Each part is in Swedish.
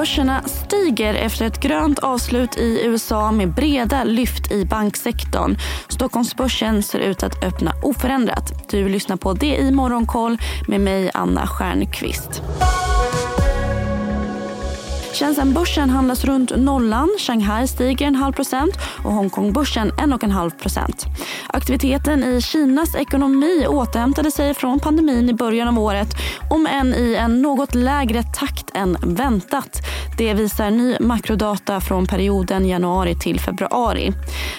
börserna stiger efter ett grönt avslut i USA med breda lyft i banksektorn. Stockholmsbörsen ser ut att öppna oförändrat. Du lyssnar på det i Morgonkoll med mig, Anna Stjernqvist. Shenzhenbörsen handlas runt nollan. Shanghai stiger en halv procent och Hongkongbörsen en och en halv procent. Aktiviteten i Kinas ekonomi återhämtade sig från pandemin i början av året om än i en något lägre takt än väntat. Det visar ny makrodata från perioden januari till februari.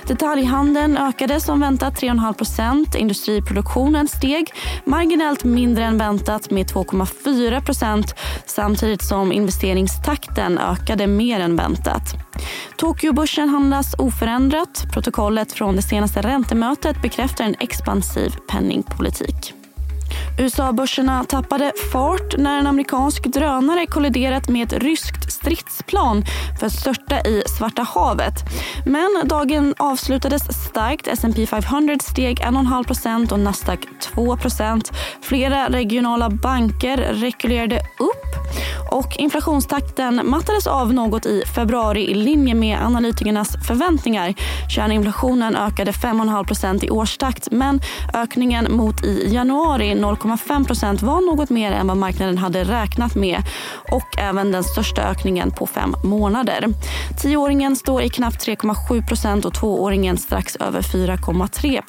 Detaljhandeln ökade som väntat 3,5 procent. Industriproduktionen steg marginellt mindre än väntat med 2,4 procent samtidigt som investeringstakten ökade mer än väntat. Tokyobörsen handlas oförändrat. Protokollet från det senaste räntemötet bekräftar en expansiv penningpolitik. USA-börserna tappade fart när en amerikansk drönare kolliderat med ett ryskt stridsplan för att störta i Svarta havet. Men dagen avslutades starkt. S&P 500 steg 1,5% och Nasdaq 2% Flera regionala banker rekylerade upp och inflationstakten mattades av något i februari i linje med analytikernas förväntningar. Kärninflationen ökade 5,5% i årstakt men ökningen mot i januari 0,5% var något mer än vad marknaden hade räknat med och även den största ökningen på fem månader. Tioåringen står i knappt 3,7% och tvååringen strax över 4,3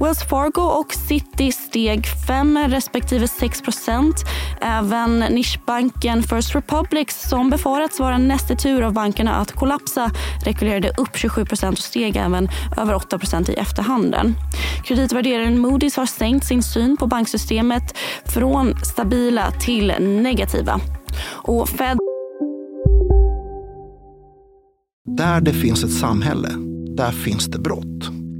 Wells Fargo och City steg 5 respektive 6% Även nischbanken First Republic som befarats vara nästa tur av bankerna att kollapsa rekylerade upp 27% och steg även över 8% i efterhanden. Kreditvärderaren Moody's har sänkt sin syn på banksystemet från stabila till negativa. Och Fed... Där det finns ett samhälle, där finns det brott.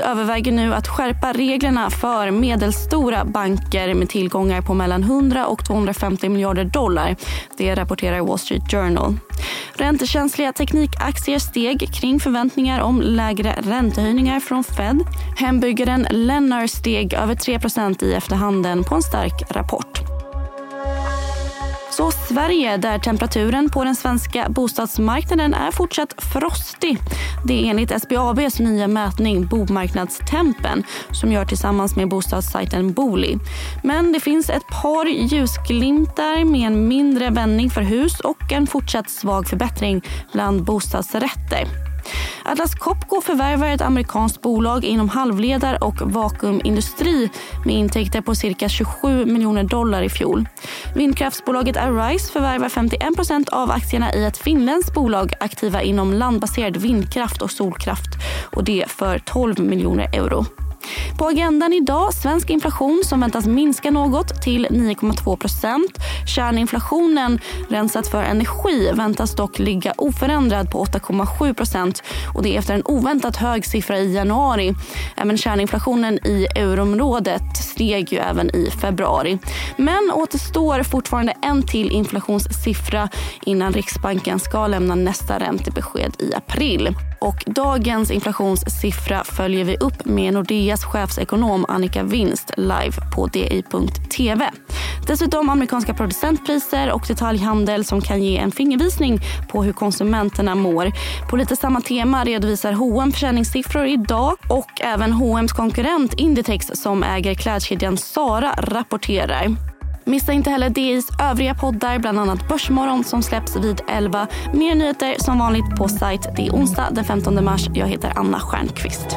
Överväger nu att skärpa reglerna för medelstora banker med tillgångar på mellan 100 och 250 miljarder dollar. Det rapporterar Wall Street Journal. Räntekänsliga teknikaktier steg kring förväntningar om lägre räntehöjningar från Fed. Hembyggaren Lennar steg över 3% i efterhanden på en stark rapport. Så Sverige, där temperaturen på den svenska bostadsmarknaden är fortsatt frostig. Det är enligt SBABs nya mätning Bomarknadstempen som gör tillsammans med bostadssajten Booli. Men det finns ett par ljusglimtar med en mindre vändning för hus och en fortsatt svag förbättring bland bostadsrätter. Atlas Copco förvärvar ett amerikanskt bolag inom halvledar och vakuumindustri med intäkter på cirka 27 miljoner dollar i fjol. Vindkraftsbolaget Arise förvärvar 51 procent av aktierna i ett finländskt bolag aktiva inom landbaserad vindkraft och solkraft och det för 12 miljoner euro. På agendan idag svensk inflation som väntas minska något till 9,2 procent. Kärninflationen rensat för energi väntas dock ligga oförändrad på 8,7 procent och det är efter en oväntat hög siffra i januari. Även kärninflationen i euroområdet steg ju även i februari. Men återstår fortfarande en till inflationssiffra innan Riksbanken ska lämna nästa räntebesked i april. Och dagens inflationssiffra följer vi upp med Nordea Nordeas chefsekonom Annika Winst live på di.tv. Dessutom amerikanska producentpriser och detaljhandel som kan ge en fingervisning på hur konsumenterna mår. På lite samma tema redovisar H&M försäljningssiffror idag och även H&M's konkurrent Inditex som äger klädkedjan Zara rapporterar. Missa inte heller DIs övriga poddar, bland annat Börsmorgon som släpps vid 11. Mer nyheter som vanligt på sajt. Det är onsdag den 15 mars. Jag heter Anna Stjernqvist.